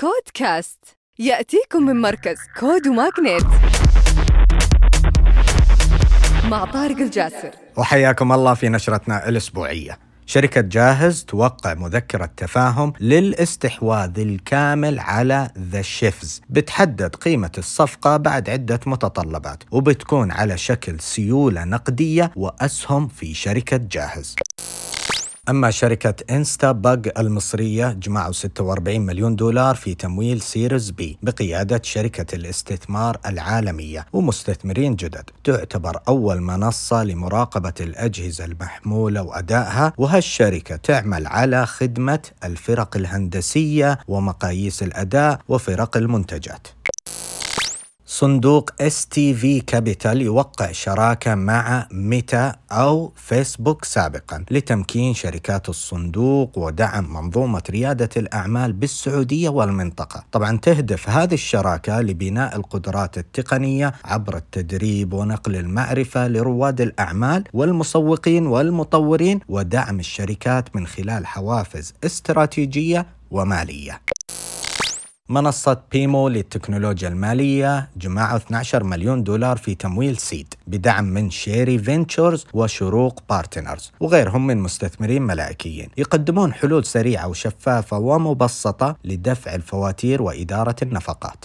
كودكاست. يأتيكم من مركز كود وماغنيت مع طارق الجاسر. وحياكم الله في نشرتنا الأسبوعية. شركة جاهز توقع مذكرة تفاهم للاستحواذ الكامل على The Chefz بتحدد قيمة الصفقة بعد عدة متطلبات وبتكون على شكل سيولة نقدية وأسهم في شركة جاهز. أما شركة Instabug المصرية جمعوا 46 مليون دولار في تمويل Series B بقيادة شركة الاستثمار العالمية ومستثمرين جدد. تعتبر أول منصة لمراقبة الأجهزة المحمولة وأدائها وهالشركة تعمل على خدمة الفرق الهندسية ومقاييس الأداء وفرق المنتجات. صندوق STV Capital يوقع شراكة مع ميتا أو فيسبوك سابقا لتمكين شركات الصندوق ودعم منظومة ريادة الأعمال بالسعودية والمنطقة. طبعا تهدف هذه الشراكة لبناء القدرات التقنية عبر التدريب ونقل المعرفة لرواد الأعمال والمسوقين والمطورين ودعم الشركات من خلال حوافز استراتيجية ومالية. منصة Pemo للتكنولوجيا المالية جمعوا 12 مليون دولار في تمويل seed بدعم من Cherry Ventures و Shorooq Partners وغيرهم من مستثمرين ملائكيين يقدمون حلول سريعة وشفافة ومبسطة لدفع الفواتير وإدارة النفقات.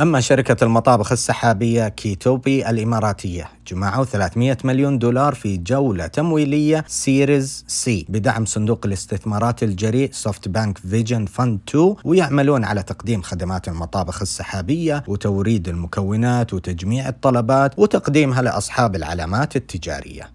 أما شركة المطابخ السحابية Kitopi الإماراتية جمعوا 300 مليون دولار في جولة تمويلية Series C بدعم صندوق الاستثمارات الجريء SoftBank Vision Fund 2 ويعملون على تقديم خدمات المطابخ السحابية وتوريد المكونات وتجميع الطلبات وتقديمها لأصحاب العلامات التجارية.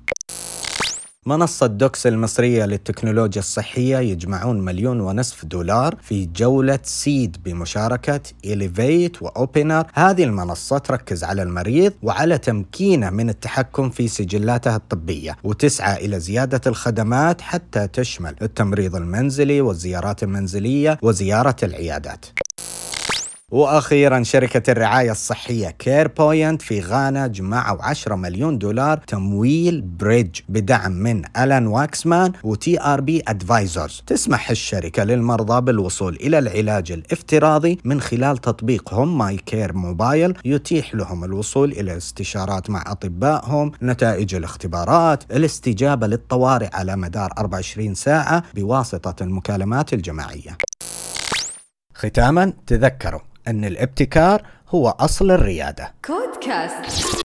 منصة دوكس المصرية للتكنولوجيا الصحية يجمعون مليون ونصف دولار في جولة seed بمشاركة Elevate و Openner هذه المنصة تركز على المريض وعلى تمكينه من التحكم في سجلاته الطبية وتسعى إلى زيادة الخدمات حتى تشمل التمريض المنزلي والزيارات المنزلية وزيارة العيادات. وأخيرا شركة الرعاية الصحية CarePoint في غانا جمعوا 10 مليون دولار تمويل bridge بدعم من ألان واكسمان و TRB Advisors تسمح الشركة للمرضى بالوصول إلى العلاج الافتراضي من خلال تطبيقهم MyCareMobile يتيح لهم الوصول إلى استشارات مع أطبائهم نتائج الاختبارات الاستجابة للطوارئ على مدار 24 ساعة بواسطة المكالمات الجماعية. ختاما تذكروا أن الابتكار هو أصل الريادة. كودكاست.